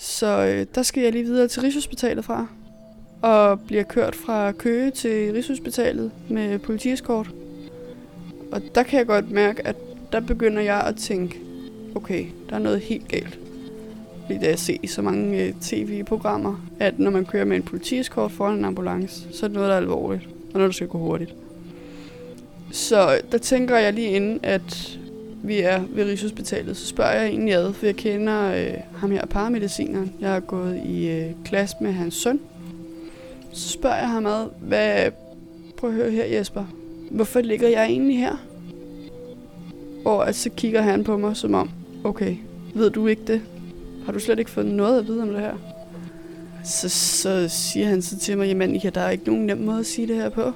Så øh, der skal jeg lige videre til Rigshospitalet fra, og bliver kørt fra Køge til Rigshospitalet med politieskort. Og der kan jeg godt mærke, at der begynder jeg at tænke, okay, der er noget helt galt. Fordi da jeg ser i så mange øh, tv-programmer, at når man kører med en politieskort foran en ambulance, så er det noget, der er alvorligt, og noget, der skal gå hurtigt. Så øh, der tænker jeg lige inden, at vi er ved Rigshospitalet, så spørger jeg egentlig ad, for jeg kender øh, ham her paramedicineren. Jeg har gået i øh, klasse med hans søn. Så spørger jeg ham ad, hvad, prøv at høre her Jesper, hvorfor ligger jeg egentlig her? Og at så kigger han på mig som om, okay, ved du ikke det? Har du slet ikke fået noget at vide om det her? Så, så siger han så til mig, jamen ja, der er ikke nogen nem måde at sige det her på.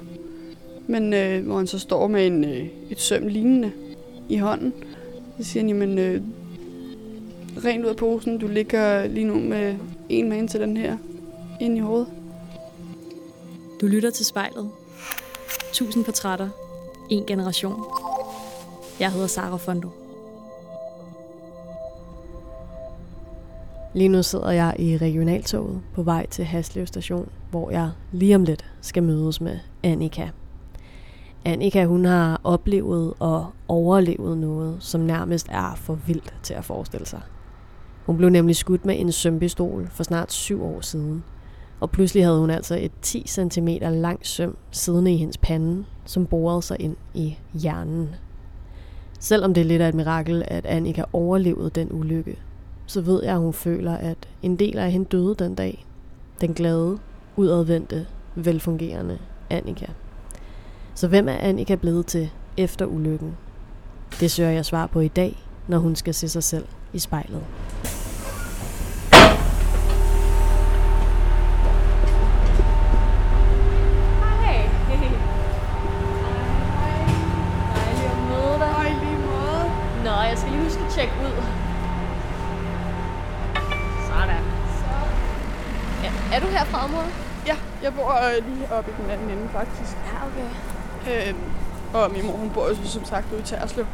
Men øh, hvor han så står med en, øh, et søm lignende i hånden, så siger han, jamen øh, rent ud af posen, du ligger lige nu med en mand til den her ind i hovedet. Du lytter til spejlet. Tusind portrætter. En generation. Jeg hedder Sara Fondo. Lige nu sidder jeg i regionaltoget på vej til Haslev station, hvor jeg lige om lidt skal mødes med Annika. Annika hun har oplevet og overlevet noget, som nærmest er for vildt til at forestille sig. Hun blev nemlig skudt med en sømpistol for snart syv år siden, og pludselig havde hun altså et 10 cm langt søm siddende i hendes pande, som borede sig ind i hjernen. Selvom det er lidt af et mirakel, at Annika overlevede den ulykke, så ved jeg, at hun føler, at en del af hende døde den dag. Den glade, udadvendte, velfungerende Annika. Så hvem er Annika blevet til efter ulykken? Det søger jeg svar på i dag, når hun skal se sig selv i spejlet. Tjekke ud. Sådan. Så. Ja, er du her fra området? Ja, jeg bor øh, lige oppe i den anden ende faktisk. Ja, okay. Øh, og min mor, hun bor jo som sagt ude i Terslev.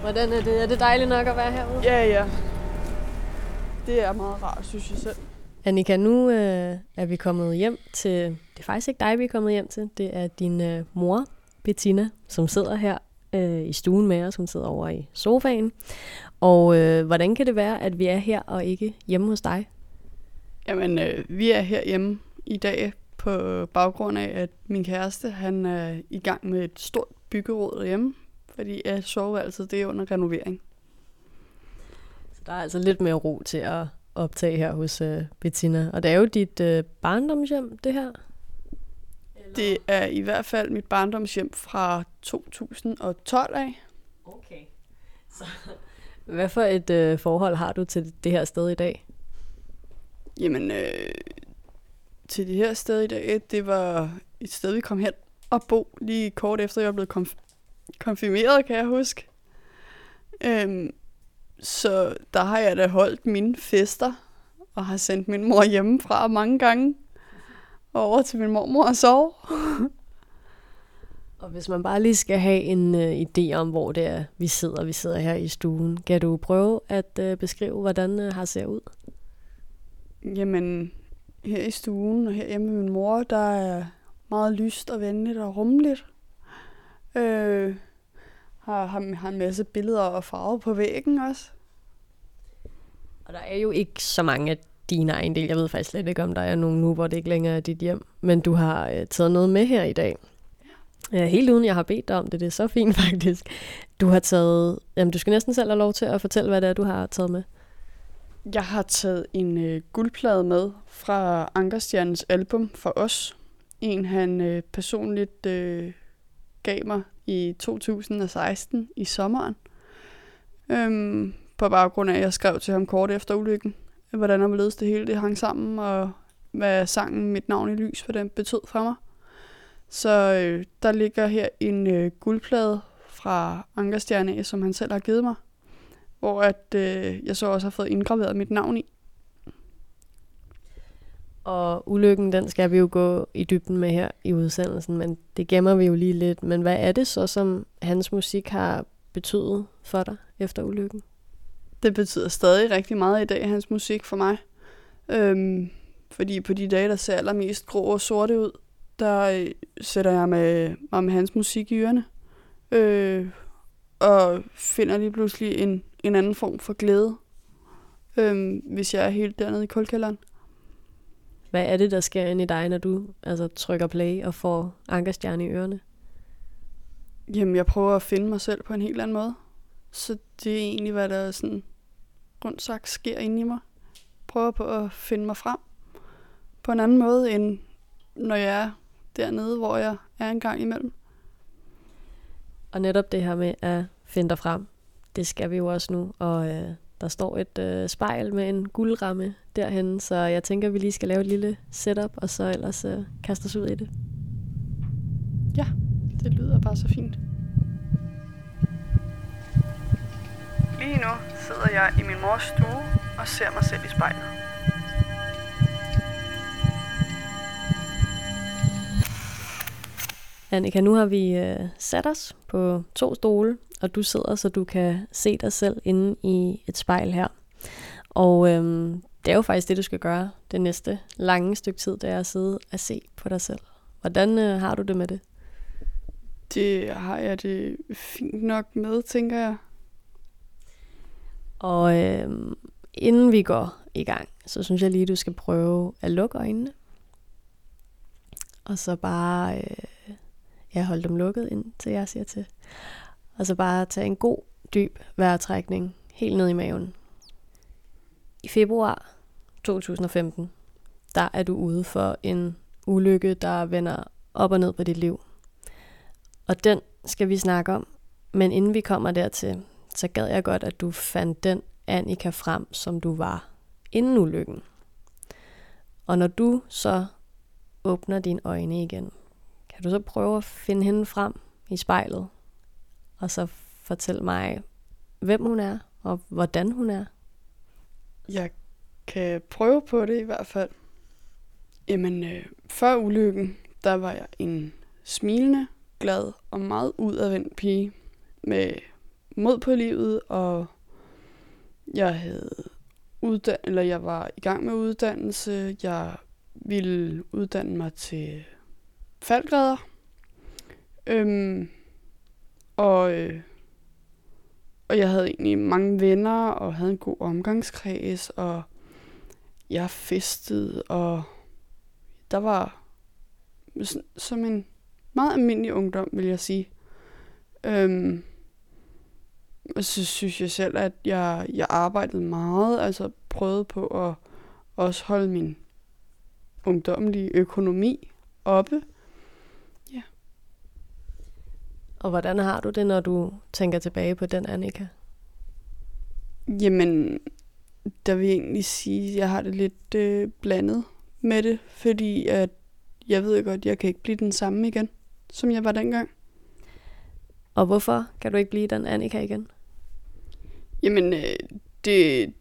Hvordan er det? Er det dejligt nok at være herude? Ja, ja. Det er meget rart, synes jeg selv. Annika, nu øh, er vi kommet hjem til... Det er faktisk ikke dig, vi er kommet hjem til. Det er din øh, mor, Bettina, som sidder her øh, i stuen med os. Hun sidder over i sofaen. Og øh, hvordan kan det være, at vi er her og ikke hjemme hos dig? Jamen, øh, vi er herhjemme i dag på baggrund af, at min kæreste, han er i gang med et stort byggeråd derhjemme, fordi at soveværelset, det er under renovering. Så der er altså lidt mere ro til at optage her hos øh, Bettina. Og det er jo dit øh, barndomshjem, det her. Det er i hvert fald mit barndomshjem fra 2012 af. Okay. Så, hvad for et øh, forhold har du til det her sted i dag? Jamen, øh, til det her sted i dag, det var et sted, vi kom hen og bo lige kort efter, jeg var blevet konf- konfirmeret, kan jeg huske. Øhm, så der har jeg da holdt mine fester, og har sendt min mor hjemmefra mange gange over til min mormor og sove. Og hvis man bare lige skal have en øh, idé om, hvor det er, vi sidder, vi sidder her i stuen, kan du prøve at øh, beskrive, hvordan øh, her ser ud? Jamen, her i stuen og her med min mor, der er meget lyst og venligt og rummeligt. Øh, har, har, har en masse billeder og farver på væggen også. Og der er jo ikke så mange af dine ejendel. Jeg ved faktisk slet ikke, om der er nogen nu, hvor det ikke længere er dit hjem. Men du har øh, taget noget med her i dag. Ja, helt uden jeg har bedt dig om det. Det er så fint faktisk. Du har taget... Jamen, du skal næsten selv have lov til at fortælle, hvad det er, du har taget med. Jeg har taget en øh, guldplade med fra Ankerstjernens album for os. En, han øh, personligt øh, gav mig i 2016 i sommeren. Øhm, på baggrund af, at jeg skrev til ham kort efter ulykken, hvordan og hvorledes det hele det hang sammen, og hvad sangen Mit navn i lys, hvad den betød for mig. Så øh, der ligger her en øh, guldplade fra Ankerstjerne, som han selv har givet mig, hvor at, øh, jeg så også har fået indgraveret mit navn i. Og ulykken, den skal vi jo gå i dybden med her i udsendelsen, men det gemmer vi jo lige lidt. Men hvad er det så, som hans musik har betydet for dig efter ulykken? det betyder stadig rigtig meget i dag, hans musik for mig. Øhm, fordi på de dage, der ser allermest grå og sorte ud, der øh, sætter jeg med, mig med hans musik i ørerne. Øh, og finder lige pludselig en, en anden form for glæde, øh, hvis jeg er helt dernede i kuldkælderen. Hvad er det, der sker ind i dig, når du altså, trykker play og får ankerstjerne i ørerne? Jamen, jeg prøver at finde mig selv på en helt anden måde. Så det er egentlig, hvad der sådan rundt sagt sker inde i mig. Prøver på at finde mig frem på en anden måde, end når jeg er dernede, hvor jeg er en gang imellem. Og netop det her med at finde dig frem, det skal vi jo også nu. Og øh, der står et øh, spejl med en guldramme derhen, så jeg tænker, vi lige skal lave et lille setup, og så ellers øh, kaste os ud i det. Ja, det lyder bare så fint. Lige nu sidder jeg i min mors stue og ser mig selv i spejlet. Annika, nu har vi øh, sat os på to stole, og du sidder, så du kan se dig selv inde i et spejl her. Og øhm, det er jo faktisk det, du skal gøre det næste lange stykke tid, det er at sidde og se på dig selv. Hvordan øh, har du det med det? Det har jeg det fint nok med, tænker jeg. Og øhm, inden vi går i gang, så synes jeg lige, du skal prøve at lukke øjnene. Og så bare øh, ja, holde dem lukket, indtil jeg siger til. Og så bare tage en god, dyb vejrtrækning helt ned i maven. I februar 2015, der er du ude for en ulykke, der vender op og ned på dit liv. Og den skal vi snakke om. Men inden vi kommer dertil, så gad jeg godt, at du fandt den Annika frem, som du var inden ulykken. Og når du så åbner dine øjne igen, kan du så prøve at finde hende frem i spejlet, og så fortælle mig, hvem hun er, og hvordan hun er? Jeg kan prøve på det i hvert fald. Jamen, øh, før ulykken, der var jeg en smilende, glad og meget udadvendt pige med mod på livet, og jeg havde uddan eller jeg var i gang med uddannelse. Jeg ville uddanne mig til faldgræder. Øhm, og, øh, og jeg havde egentlig mange venner, og havde en god omgangskreds, og jeg festede, og der var som en meget almindelig ungdom, vil jeg sige. Øhm, og så synes jeg selv, at jeg, jeg arbejdede meget, altså prøvede på at også holde min ungdomlige økonomi oppe. Ja. Og hvordan har du det, når du tænker tilbage på den, Annika? Jamen, der vil jeg egentlig sige, at jeg har det lidt øh, blandet med det, fordi at jeg ved godt, at jeg kan ikke blive den samme igen, som jeg var dengang. Og hvorfor kan du ikke blive den Annika igen? Jamen, øh, det,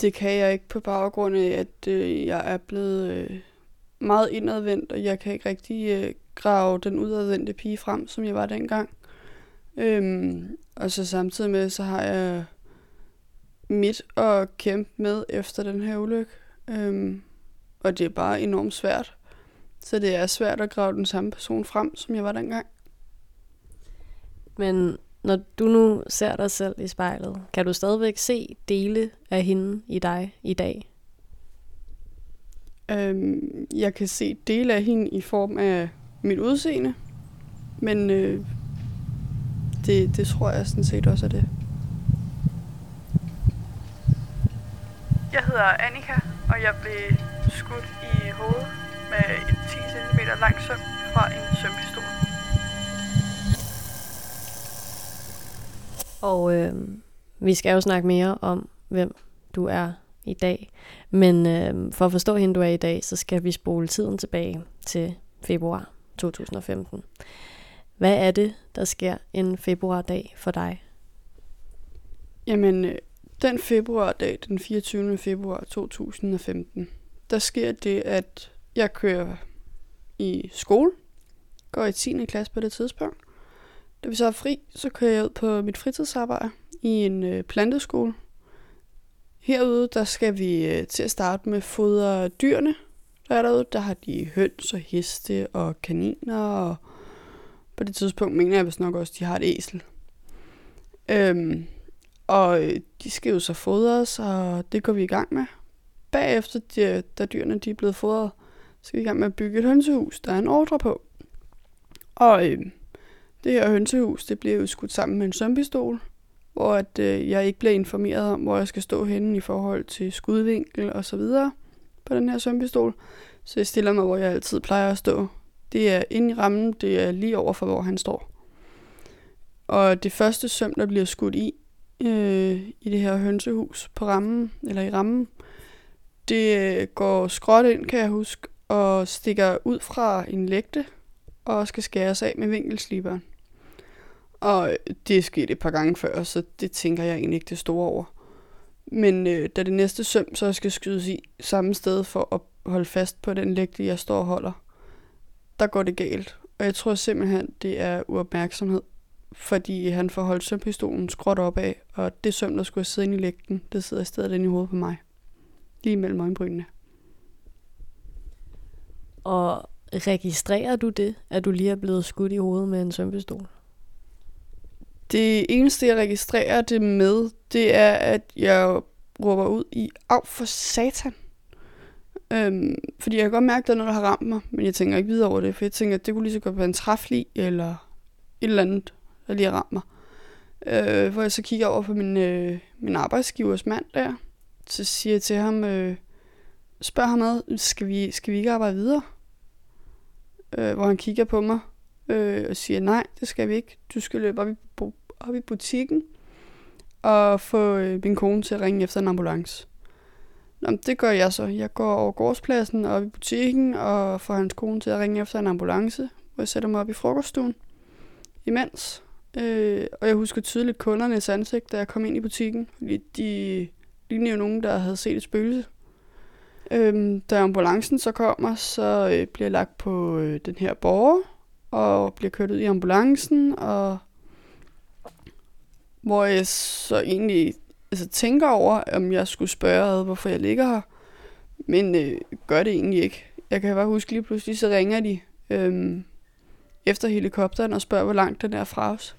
det kan jeg ikke på baggrund af, at øh, jeg er blevet øh, meget indadvendt, og jeg kan ikke rigtig øh, grave den udadvendte pige frem, som jeg var dengang. Øhm, og så samtidig med, så har jeg mit at kæmpe med efter den her ulykke. Øhm, og det er bare enormt svært. Så det er svært at grave den samme person frem, som jeg var dengang. Men når du nu ser dig selv i spejlet, kan du stadigvæk se dele af hende i dig i dag? Øhm, jeg kan se dele af hende i form af mit udseende, men øh, det, det tror jeg sådan set også er det. Jeg hedder Annika, og jeg blev skudt i hovedet med et 10 cm langt søm fra en sømpistol. Og øh, vi skal jo snakke mere om, hvem du er i dag. Men øh, for at forstå hende, du er i dag, så skal vi spole tiden tilbage til februar 2015. Hvad er det, der sker en februardag for dig? Jamen, øh, den februardag, den 24. februar 2015, der sker det, at jeg kører i skole, går i 10. klasse på det tidspunkt. Da vi så er fri, så kører jeg ud på mit fritidsarbejde i en øh, planteskole. Herude, der skal vi øh, til at starte med fodre dyrene. Der er derude, der har de høns og heste og kaniner, og på det tidspunkt mener jeg vist nok også, de har et æsel. Øhm, og øh, de skal jo så fodres, og det går vi i gang med. Bagefter, de, da dyrene de er blevet fodret, skal vi i gang med at bygge et hønsehus, der er en ordre på. Og øh, det her hønsehus, det bliver jo skudt sammen med en sømpistol, hvor at, øh, jeg ikke bliver informeret om, hvor jeg skal stå henne i forhold til skudvinkel og så videre på den her sømpistol. Så jeg stiller mig, hvor jeg altid plejer at stå. Det er inde i rammen, det er lige over for, hvor han står. Og det første søm, der bliver skudt i, øh, i det her hønsehus på rammen, eller i rammen, det øh, går skråt ind, kan jeg huske, og stikker ud fra en lægte, og skal skæres af med vinkelsliberen. Og det er sket et par gange før, så det tænker jeg egentlig ikke det store over. Men øh, da det næste søm så skal skydes i samme sted for at holde fast på den lægte, jeg står og holder, der går det galt. Og jeg tror simpelthen, det er uopmærksomhed. Fordi han får holdt sømpistolen skråt op af, og det søm, der skulle sidde inde i lægten, det sidder i stedet inde i hovedet på mig. Lige mellem øjenbrynene. Og registrerer du det, at du lige er blevet skudt i hovedet med en sømpistol? Det eneste, jeg registrerer det med, det er, at jeg råber ud i, af for satan. Øhm, fordi jeg kan godt mærke, at der er noget, der har ramt mig, men jeg tænker ikke videre over det, for jeg tænker, at det kunne lige så godt være en træflig, eller et eller andet, der lige har ramt mig. Øh, hvor jeg så kigger over på min, øh, min arbejdsgivers mand der, så siger jeg til ham, øh, spørger ham ad, skal vi, skal vi ikke arbejde videre? Øh, hvor han kigger på mig, øh, og siger, nej, det skal vi ikke. Du skal løbe op i, op i butikken, og få øh, min kone til at ringe efter en ambulance. Nå, det gør jeg så. Jeg går over gårdspladsen op i butikken og får hans kone til at ringe efter en ambulance, hvor jeg sætter mig op i frokoststuen imens. Øh, og jeg husker tydeligt kundernes ansigt, da jeg kom ind i butikken, fordi de lignede jo nogen, der havde set et spøgelse. Øh, da ambulancen så kommer, så øh, bliver jeg lagt på øh, den her borger, og bliver kørt ud i ambulancen, og hvor jeg så egentlig altså, tænker over, om jeg skulle spørge, hvorfor jeg ligger her. Men øh, gør det egentlig ikke. Jeg kan bare huske lige pludselig, så ringer de øh, efter helikopteren og spørger, hvor langt den er fra os.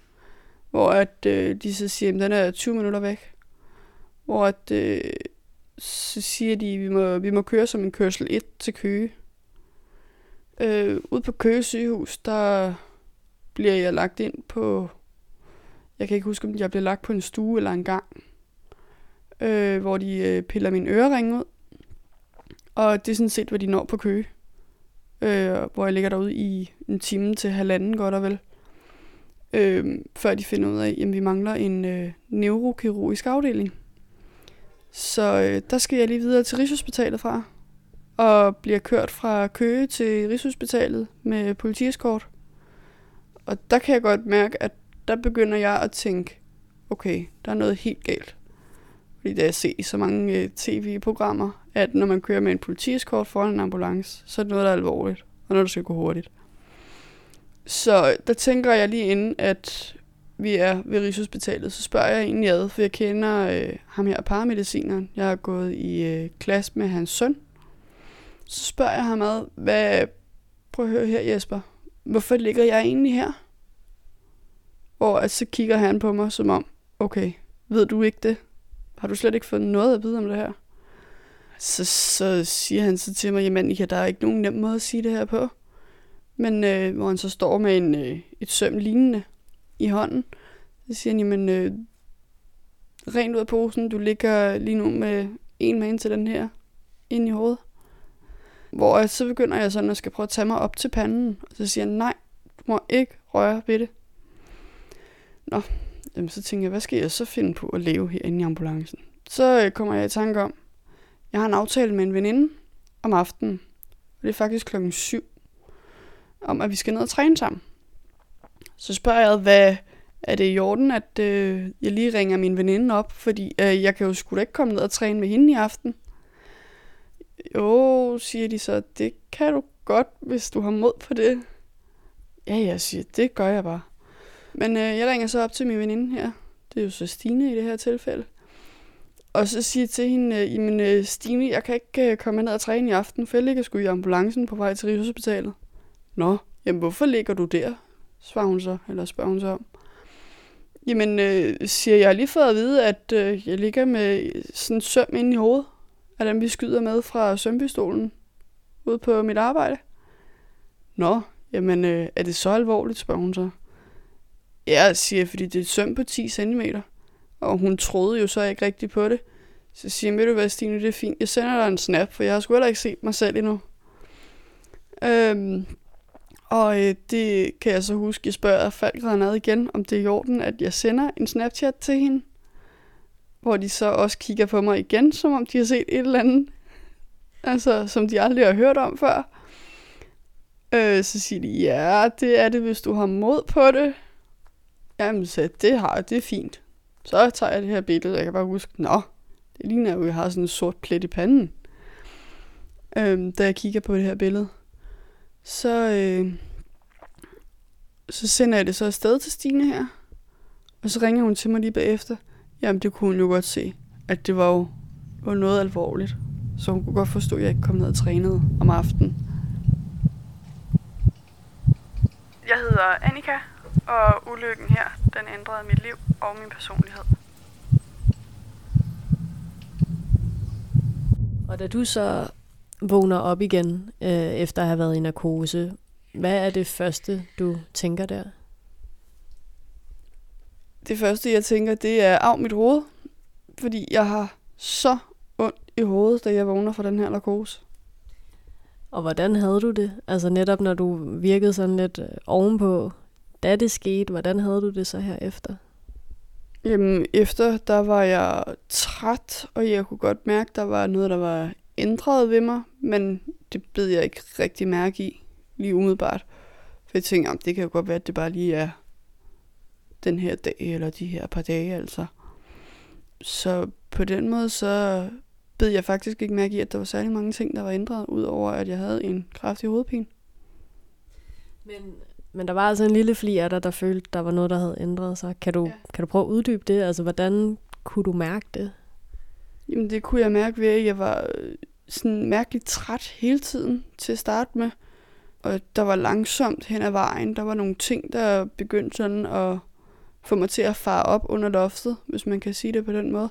Hvor at øh, de så siger, at den er 20 minutter væk. Hvor at, øh, så siger de, at vi må, vi må køre som en kørsel 1 til Køge. Øh, ude på Køge sygehus, der bliver jeg lagt ind på... Jeg kan ikke huske, om jeg blev lagt på en stue eller en gang. Øh, hvor de øh, piller min ørering ud. Og det er sådan set, hvad de når på Køge. Øh, hvor jeg ligger derude i en time til halvanden godt og vel. Øh, før de finder ud af, at vi mangler en øh, neurokirurgisk afdeling. Så øh, der skal jeg lige videre til Rigshospitalet fra og bliver kørt fra Køge til Rigshospitalet med politieskort. Og der kan jeg godt mærke, at der begynder jeg at tænke, okay, der er noget helt galt. Fordi da jeg ser i så mange øh, tv-programmer, at når man kører med en politiskort foran en ambulance, så er det noget, der er alvorligt, og når det skal gå hurtigt. Så øh, der tænker jeg lige inden, at vi er ved Rigshospitalet, så spørger jeg egentlig ad, for jeg kender øh, ham her paramedicineren. Jeg har gået i øh, klasse med hans søn, så spørger jeg ham ad, hvad, prøv at høre her Jesper, hvorfor ligger jeg egentlig her? Og at så kigger han på mig som om, okay, ved du ikke det? Har du slet ikke fået noget at vide om det her? Så, så siger han så til mig, jamen ja, der er ikke nogen nem måde at sige det her på. Men øh, hvor han så står med en, øh, et søm lignende i hånden, så siger han, jamen øh, rent ud af posen, du ligger lige nu med en mand til den her ind i hovedet. Hvor så begynder jeg sådan at skal prøve at tage mig op til panden. Og så siger han, nej, du må ikke røre ved det. Nå, jamen, så tænker jeg, hvad skal jeg så finde på at leve herinde i ambulancen? Så øh, kommer jeg i tanke om, jeg har en aftale med en veninde om aftenen. Og det er faktisk klokken 7. Om at vi skal ned og træne sammen. Så spørger jeg, hvad er det i orden, at øh, jeg lige ringer min veninde op? Fordi øh, jeg kan jo sgu da ikke komme ned og træne med hende i aften. Jo, siger de så, det kan du godt, hvis du har mod på det. Ja, jeg siger, det gør jeg bare. Men øh, jeg ringer så op til min veninde her. Det er jo så Stine i det her tilfælde. Og så siger jeg til hende, øh, jamen øh, Stine, jeg kan ikke øh, komme ned og træne i aften, for jeg ligger sgu i ambulancen på vej til Rigshospitalet. Nå, jamen hvorfor ligger du der? Svarer hun så, eller spørger hun så om. Jamen, øh, siger jeg lige fået at vide, at øh, jeg ligger med sådan en søm inde i hovedet, af den vi skyder med fra sømpistolen ude på mit arbejde. Nå, jamen øh, er det så alvorligt, spørger hun så. Ja, siger jeg, fordi det er et søm på 10 cm. Og hun troede jo så ikke rigtigt på det. Så siger jeg, ved du hvad, Stine, det er fint. Jeg sender dig en snap, for jeg har sgu heller ikke set mig selv endnu. Øhm, og øh, det kan jeg så huske, jeg spørger Falk ad igen, om det er i orden, at jeg sender en Snapchat til hende. Hvor de så også kigger på mig igen, som om de har set et eller andet. Altså, som de aldrig har hørt om før. Øh, så siger de, ja, det er det, hvis du har mod på det. Jamen, så det har jeg, det er fint. Så tager jeg det her billede, og jeg kan bare huske, nå, det ligner jo, at jeg har sådan en sort plet i panden. Øhm, da jeg kigger på det her billede. Så, øh, så sender jeg det så afsted til Stine her. Og så ringer hun til mig lige bagefter. Jamen, det kunne hun jo godt se, at det var jo var noget alvorligt. Så hun kunne godt forstå, at jeg ikke kom ned og trænede om aftenen. Jeg hedder Annika, og ulykken her, den ændrede mit liv og min personlighed. Og da du så vågner op igen, øh, efter at have været i narkose, hvad er det første, du tænker der? Det første, jeg tænker, det er af mit hoved. Fordi jeg har så ondt i hovedet, da jeg vågner fra den her narkose. Og hvordan havde du det? Altså netop når du virkede sådan lidt øh, ovenpå, da det skete, hvordan havde du det så her efter? Jamen, efter der var jeg træt, og jeg kunne godt mærke, der var noget, der var ændret ved mig, men det bed jeg ikke rigtig mærke i, lige umiddelbart. For jeg tænkte, det kan jo godt være, at det bare lige er den her dag, eller de her par dage, altså. Så på den måde, så bed jeg faktisk ikke mærke i, at der var særlig mange ting, der var ændret, udover at jeg havde en kraftig hovedpine. Men, men der var altså en lille fli af dig, der følte, der var noget, der havde ændret sig. Kan du, ja. kan du prøve at uddybe det? Altså, hvordan kunne du mærke det? Jamen, det kunne jeg mærke ved, at jeg var øh, sådan mærkeligt træt hele tiden til at starte med. Og der var langsomt hen ad vejen. Der var nogle ting, der begyndte sådan at få mig til at fare op under loftet, hvis man kan sige det på den måde.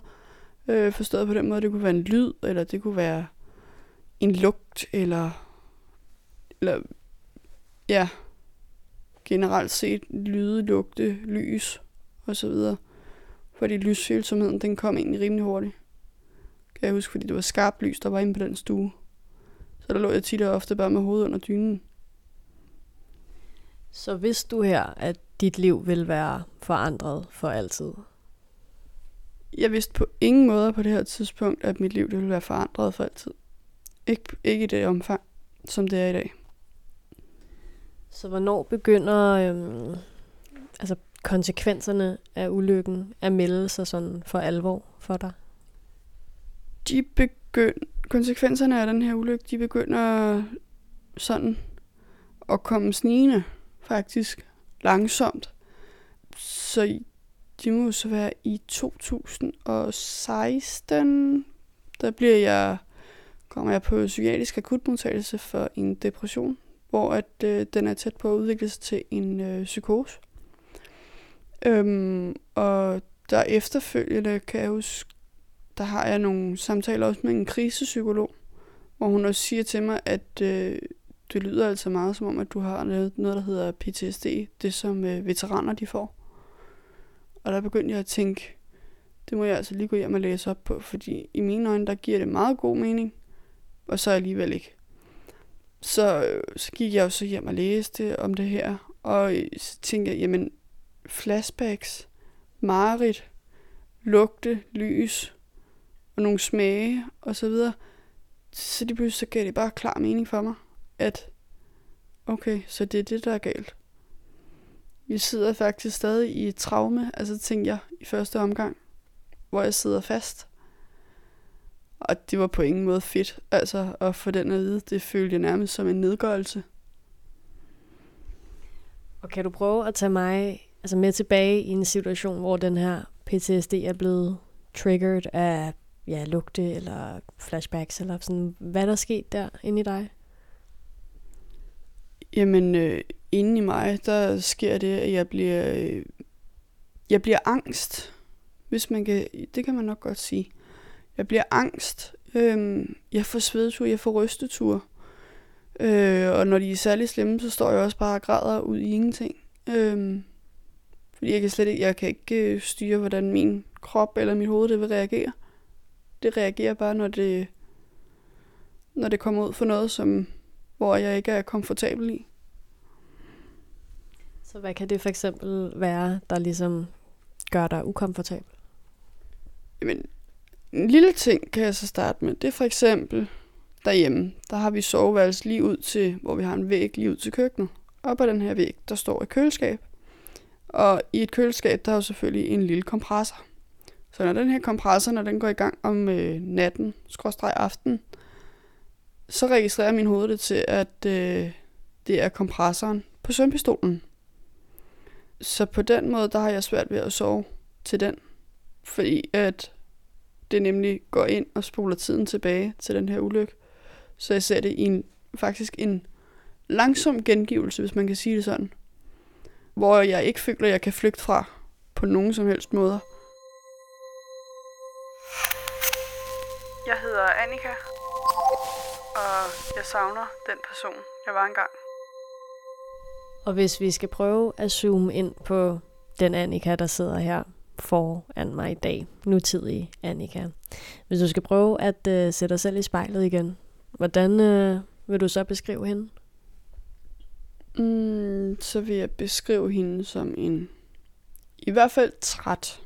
Øh, forstået på den måde, det kunne være en lyd, eller det kunne være en lugt, eller, eller ja, generelt set lyde, lugte, lys og så videre. Fordi lysfølsomheden, den kom egentlig rimelig hurtigt. Kan jeg huske, fordi det var skarpt lys, der var inde på den stue. Så der lå jeg tit og ofte bare med hovedet under dynen. Så hvis du her, at dit liv vil være forandret for altid? Jeg vidste på ingen måde på det her tidspunkt, at mit liv det ville være forandret for altid. Ikke, ikke i det omfang, som det er i dag. Så hvornår begynder øhm, altså konsekvenserne af ulykken at melde sig sådan for alvor for dig? De begynd, konsekvenserne af den her ulykke, de begynder sådan at komme snigende, faktisk langsomt. Så det må så være i 2016, der bliver jeg, kommer jeg på psykiatrisk akutmodtagelse for en depression, hvor at, øh, den er tæt på at udvikle sig til en øh, psykose. Øhm, og der efterfølgende kan jeg huske, der har jeg nogle samtaler også med en krisepsykolog, hvor hun også siger til mig, at øh, det lyder altså meget som om, at du har noget, noget der hedder PTSD, det som øh, veteraner de får. Og der begyndte jeg at tænke, det må jeg altså lige gå hjem og læse op på, fordi i mine øjne, der giver det meget god mening, og så alligevel ikke. Så, øh, så gik jeg jo så hjem og læste om det her, og så tænkte jeg, jamen, flashbacks, marit, lugte, lys, og nogle smage, og så videre. Så de pludselig så gav det bare klar mening for mig, at okay, så det er det, der er galt. Jeg sidder faktisk stadig i et traume, altså tænker jeg i første omgang, hvor jeg sidder fast. Og det var på ingen måde fedt, altså at få den at vide, det følte jeg nærmest som en nedgørelse. Og kan du prøve at tage mig altså med tilbage i en situation, hvor den her PTSD er blevet triggered af ja, lugte eller flashbacks, eller sådan, hvad der er sket der inde i dig? Jamen, øh, inde i mig, der sker det, at jeg bliver, øh, jeg bliver angst, hvis man kan, det kan man nok godt sige. Jeg bliver angst, øh, jeg får svedtur, jeg får rystetur, øh, og når de er særlig slemme, så står jeg også bare og græder ud i ingenting. Øh, fordi jeg kan slet ikke, jeg kan ikke øh, styre, hvordan min krop eller mit hoved det vil reagere. Det reagerer bare, når det, når det kommer ud for noget, som, hvor jeg ikke er komfortabel i. Så hvad kan det for eksempel være, der ligesom gør dig ukomfortabel? Jamen, en lille ting kan jeg så starte med. Det er for eksempel derhjemme, der har vi soveværelse lige ud til, hvor vi har en væg lige ud til køkkenet. Og på den her væg, der står et køleskab. Og i et køleskab, der er jo selvfølgelig en lille kompressor. Så når den her kompressor, når den går i gang om øh, natten, skråstreg aften, så registrerer min hoved det til, at øh, det er kompressoren på søvnpistolen. Så på den måde, der har jeg svært ved at sove til den. Fordi at det nemlig går ind og spoler tiden tilbage til den her ulykke. Så jeg ser det i en, faktisk en langsom gengivelse, hvis man kan sige det sådan. Hvor jeg ikke føler, at jeg kan flygte fra på nogen som helst måder. Jeg hedder Annika, og jeg savner den person, jeg var engang. Og hvis vi skal prøve at zoome ind på den Annika, der sidder her foran mig i dag, nutidige Annika. Hvis du skal prøve at øh, sætte dig selv i spejlet igen, hvordan øh, vil du så beskrive hende? Mm, så vil jeg beskrive hende som en, i hvert fald træt.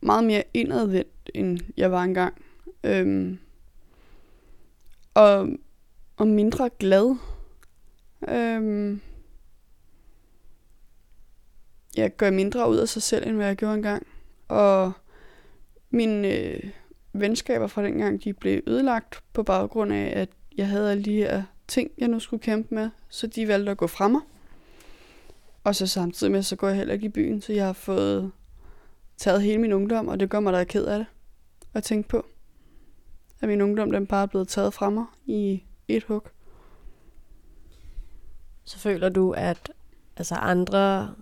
Meget mere indadvendt, end jeg var engang. Øhm, og, og mindre glad. Øhm, jeg gør mindre ud af sig selv, end hvad jeg gjorde engang. Og mine øh, venskaber fra dengang, de blev ødelagt på baggrund af, at jeg havde alle de her ting, jeg nu skulle kæmpe med, så de valgte at gå fra mig. Og så samtidig med, så går jeg heller ikke i byen, så jeg har fået taget hele min ungdom, og det gør mig da ked af det at tænke på. At min ungdom, den bare er blevet taget fra mig i et hug. Så føler du, at altså andre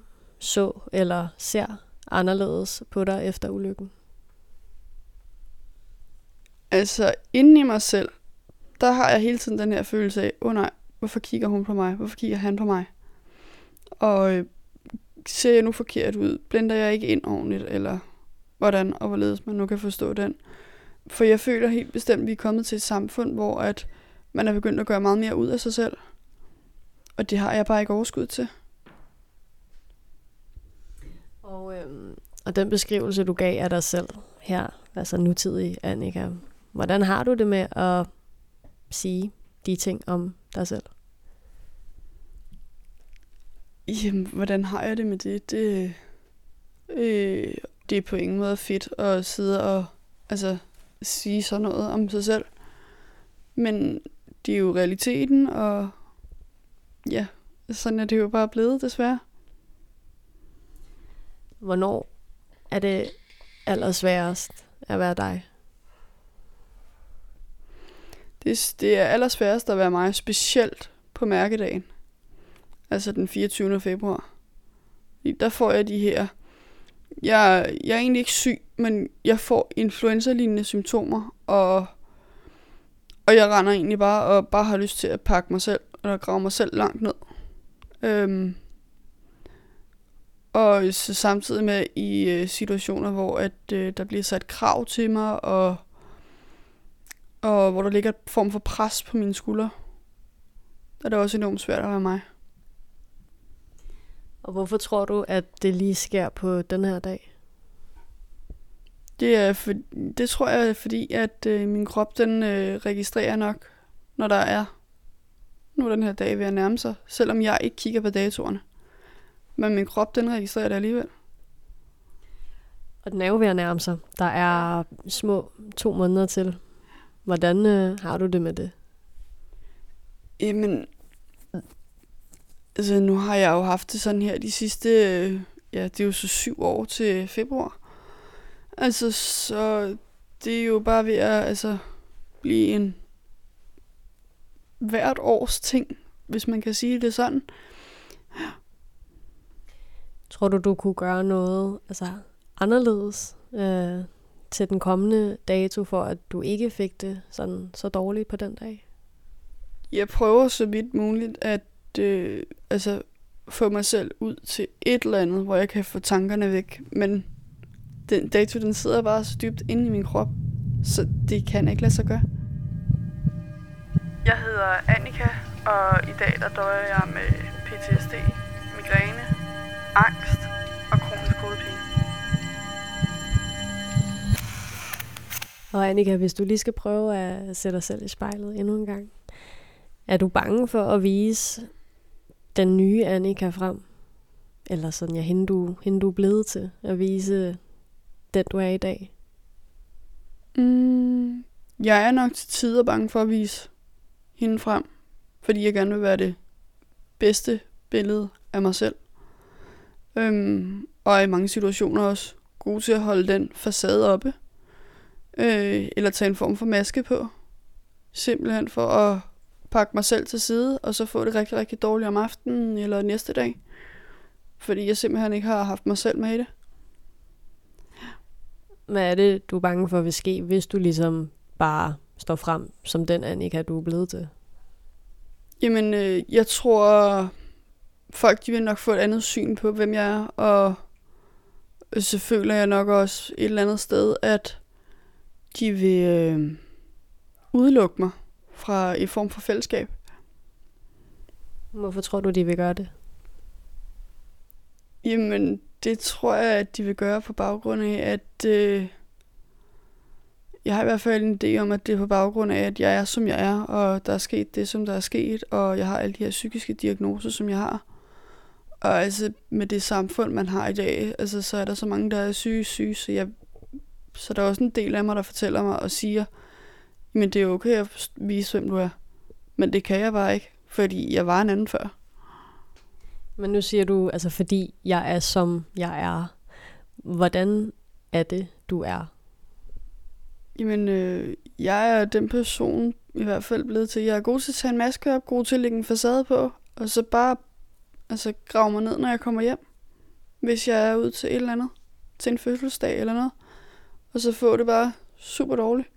så eller ser anderledes på dig efter ulykken? Altså, inden i mig selv, der har jeg hele tiden den her følelse af, åh oh nej, hvorfor kigger hun på mig? Hvorfor kigger han på mig? Og øh, ser jeg nu forkert ud? Blænder jeg ikke ind ordentligt? Eller hvordan og hvorledes man nu kan forstå den? For jeg føler helt bestemt, at vi er kommet til et samfund, hvor at man er begyndt at gøre meget mere ud af sig selv. Og det har jeg bare ikke overskud til. Og, øhm, og den beskrivelse, du gav af dig selv her, altså nutidig Annika, hvordan har du det med at sige de ting om dig selv? Jamen, hvordan har jeg det med det? Det, øh, det er på ingen måde fedt at sidde og altså, sige sådan noget om sig selv. Men det er jo realiteten, og ja, sådan er det jo bare blevet, desværre. Hvornår er det allersværest at være dig? Det, det er allersværest at være mig, specielt på mærkedagen. Altså den 24. februar. Der får jeg de her... Jeg, jeg er egentlig ikke syg, men jeg får influenza-lignende symptomer, og, og jeg render egentlig bare og bare har lyst til at pakke mig selv, eller grave mig selv langt ned. Øhm, og så samtidig med i øh, situationer, hvor at øh, der bliver sat krav til mig, og, og hvor der ligger et form for pres på mine skuldre, er det også enormt svært at være mig. Og hvorfor tror du, at det lige sker på den her dag? Det, er for, det tror jeg er fordi, at øh, min krop den øh, registrerer nok, når der er nu er den her dag ved at nærme sig, selvom jeg ikke kigger på datorerne. Men min krop, den registrerer det alligevel. Og den er jo ved at nærme sig. Der er små to måneder til. Hvordan øh, har du det med det? Jamen, altså nu har jeg jo haft det sådan her de sidste, øh, ja, det er jo så syv år til februar. Altså, så det er jo bare ved at altså, blive en hvert års ting, hvis man kan sige det sådan. Tror du, du kunne gøre noget altså, anderledes øh, til den kommende dato, for at du ikke fik det sådan så dårligt på den dag? Jeg prøver så vidt muligt at øh, altså, få mig selv ud til et eller andet, hvor jeg kan få tankerne væk. Men den dato, den sidder bare så dybt inde i min krop, så det kan ikke lade sig gøre. Jeg hedder Annika, og i dag der døjer jeg med PTSD, migræne, angst og kronisk hovedpine. Og Annika, hvis du lige skal prøve at sætte dig selv i spejlet endnu en gang. Er du bange for at vise den nye Annika frem? Eller sådan, ja, hende du, hende du er blevet til at vise den, du er i dag? Mm, jeg er nok til tider bange for at vise hende frem, fordi jeg gerne vil være det bedste billede af mig selv. Øhm, og i mange situationer også god til at holde den facade oppe. Øh, eller tage en form for maske på. Simpelthen for at pakke mig selv til side, og så få det rigtig, rigtig dårligt om aftenen eller næste dag. Fordi jeg simpelthen ikke har haft mig selv med i det. Hvad er det, du er bange for vil ske, hvis du ligesom bare står frem som den Annika, du er blevet til? Jamen, øh, jeg tror, folk de vil nok få et andet syn på, hvem jeg er, og så føler jeg nok også et eller andet sted, at de vil øh, udelukke mig fra i form for fællesskab. Hvorfor tror du, de vil gøre det? Jamen, det tror jeg, at de vil gøre på baggrund af, at øh, jeg har i hvert fald en idé om, at det er på baggrund af, at jeg er, som jeg er, og der er sket det, som der er sket, og jeg har alle de her psykiske diagnoser, som jeg har. Og altså med det samfund, man har i dag, altså, så er der så mange, der er syge, syge, så, jeg, så der er også en del af mig, der fortæller mig og siger, men det er okay at vise, hvem du er. Men det kan jeg bare ikke, fordi jeg var en anden før. Men nu siger du, altså fordi jeg er som jeg er. Hvordan er det, du er? Jamen, øh, jeg er den person, i hvert fald blevet til. Jeg er god til at tage en maske op, god til at lægge en facade på, og så bare altså, grave mig ned, når jeg kommer hjem. Hvis jeg er ude til et eller andet, til en fødselsdag eller noget. Og så få det bare super dårligt.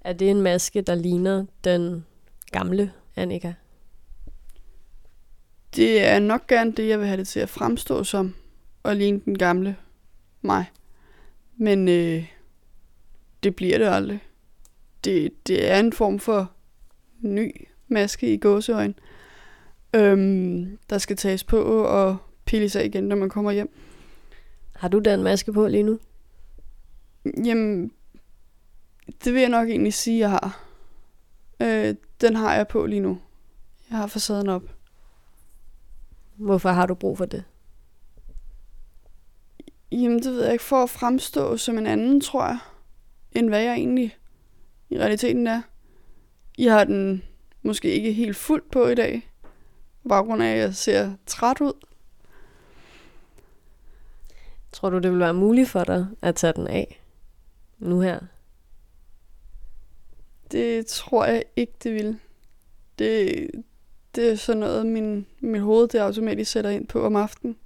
Er det en maske, der ligner den gamle Annika? Det er nok gerne det, jeg vil have det til at fremstå som, og ligne den gamle mig. Men øh, det bliver det aldrig. Det, det er en form for ny maske i gåseøjne, øhm, der skal tages på og pilles af igen, når man kommer hjem. Har du den maske på lige nu? Jamen, det vil jeg nok egentlig sige, jeg har. Øh, den har jeg på lige nu. Jeg har facaden op. Hvorfor har du brug for det? Jamen, det ved jeg ikke. For at fremstå som en anden, tror jeg, end hvad jeg egentlig i realiteten er. Jeg har den måske ikke helt fuldt på i dag. Baggrund af, at jeg ser træt ud. Tror du, det vil være muligt for dig at tage den af nu her? Det tror jeg ikke, det vil. Det, det er sådan noget, min, mit hoved det automatisk sætter ind på om aftenen.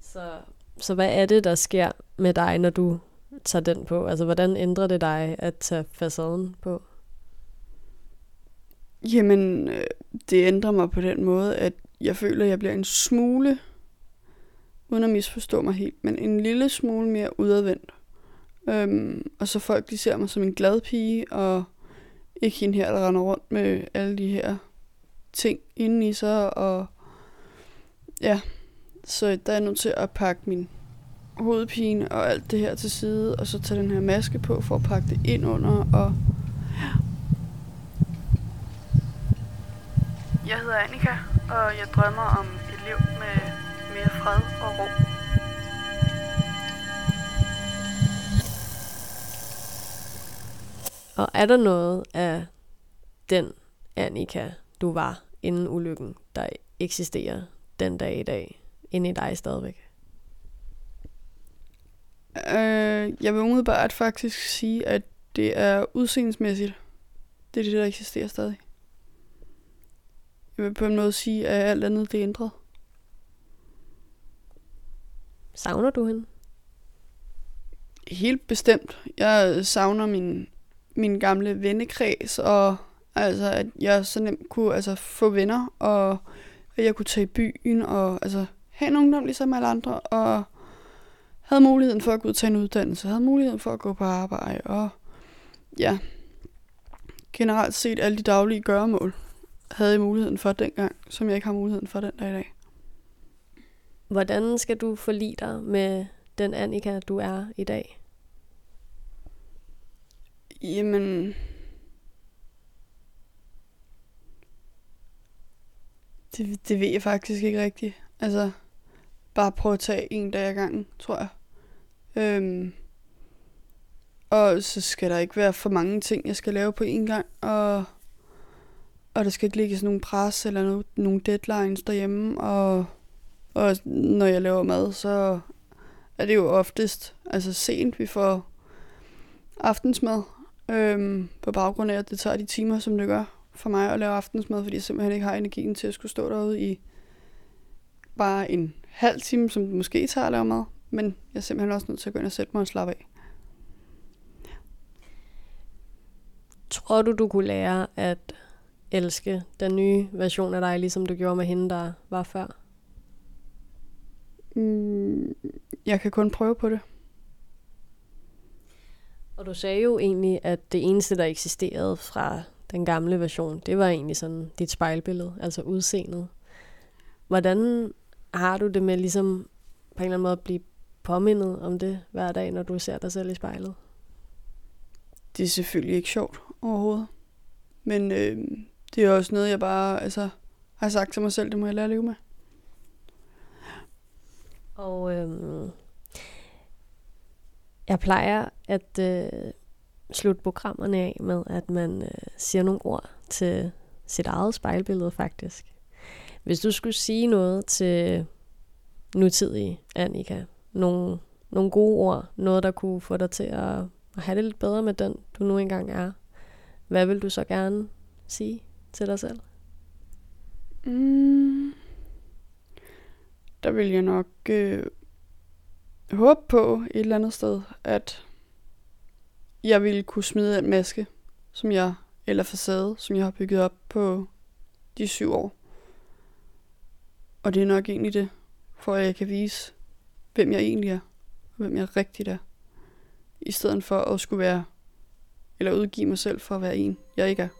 Så, så hvad er det, der sker med dig, når du tager den på? Altså, hvordan ændrer det dig at tage facaden på? Jamen, øh, det ændrer mig på den måde, at jeg føler, at jeg bliver en smule, uden at misforstå mig helt, men en lille smule mere udadvendt. Øhm, og så folk, de ser mig som en glad pige, og ikke hende her, der render rundt med alle de her ting inde i sig, og ja, så der er jeg nødt til at pakke min hovedpine og alt det her til side, og så tage den her maske på for at pakke det ind under, og Jeg hedder Annika, og jeg drømmer om et liv med mere fred og ro. Og er der noget af den Annika, du var inden ulykken, der eksisterer den dag i dag, inde i dig stadigvæk? Øh, jeg vil umiddelbart faktisk sige, at det er udseendemæssigt. Det er det, der eksisterer stadig. Jeg vil på en måde sige, at alt andet det er ændret. Savner du hende? Helt bestemt. Jeg savner min, min gamle vennekreds, og altså, at jeg så nemt kunne altså, få venner, og at jeg kunne tage i byen, og altså, have en ungdom ligesom alle andre, og havde muligheden for at gå ud og tage en uddannelse, havde muligheden for at gå på arbejde, og ja, generelt set alle de daglige gøremål havde jeg muligheden for dengang, som jeg ikke har muligheden for den dag i dag. Hvordan skal du forlige dig med den Annika, du er i dag? Jamen... Det, det ved jeg faktisk ikke rigtigt. Altså, bare prøve at tage en dag ad gangen, tror jeg. Øhm, og så skal der ikke være for mange ting, jeg skal lave på en gang, og, og der skal ikke ligge sådan nogle pres eller no, nogle deadlines derhjemme, og, og når jeg laver mad, så er det jo oftest altså sent, vi får aftensmad, øhm, på baggrund af, at det tager de timer, som det gør for mig at lave aftensmad, fordi jeg simpelthen ikke har energien til at skulle stå derude i bare en halv time, som det måske tager at lave mad, men jeg er simpelthen også nødt til at gå ind og sætte mig og slappe af. Tror du, du kunne lære at elske den nye version af dig, ligesom du gjorde med hende, der var før? Mm, jeg kan kun prøve på det. Og du sagde jo egentlig, at det eneste, der eksisterede fra den gamle version, det var egentlig sådan dit spejlbillede, altså udseendet. Hvordan har du det med ligesom på en eller anden måde at blive påmindet om det hver dag, når du ser dig selv i spejlet? Det er selvfølgelig ikke sjovt overhovedet. Men øh, det er også noget, jeg bare altså, har sagt til mig selv, det må jeg lære at leve med. Og øhm, jeg plejer at øh, slutte programmerne af med, at man øh, siger nogle ord til sit eget spejlbillede faktisk. Hvis du skulle sige noget til nutidige Annika, nogle, nogle gode ord, noget der kunne få dig til at, at have det lidt bedre med den, du nu engang er, hvad vil du så gerne sige til dig selv? Mm. Der vil jeg nok øh, håbe på et eller andet sted, at jeg ville kunne smide en maske, som jeg, eller facade, som jeg har bygget op på de syv år. Og det er nok egentlig det, for at jeg kan vise, hvem jeg egentlig er, og hvem jeg rigtigt er. I stedet for at skulle være, eller udgive mig selv for at være en, jeg ikke er.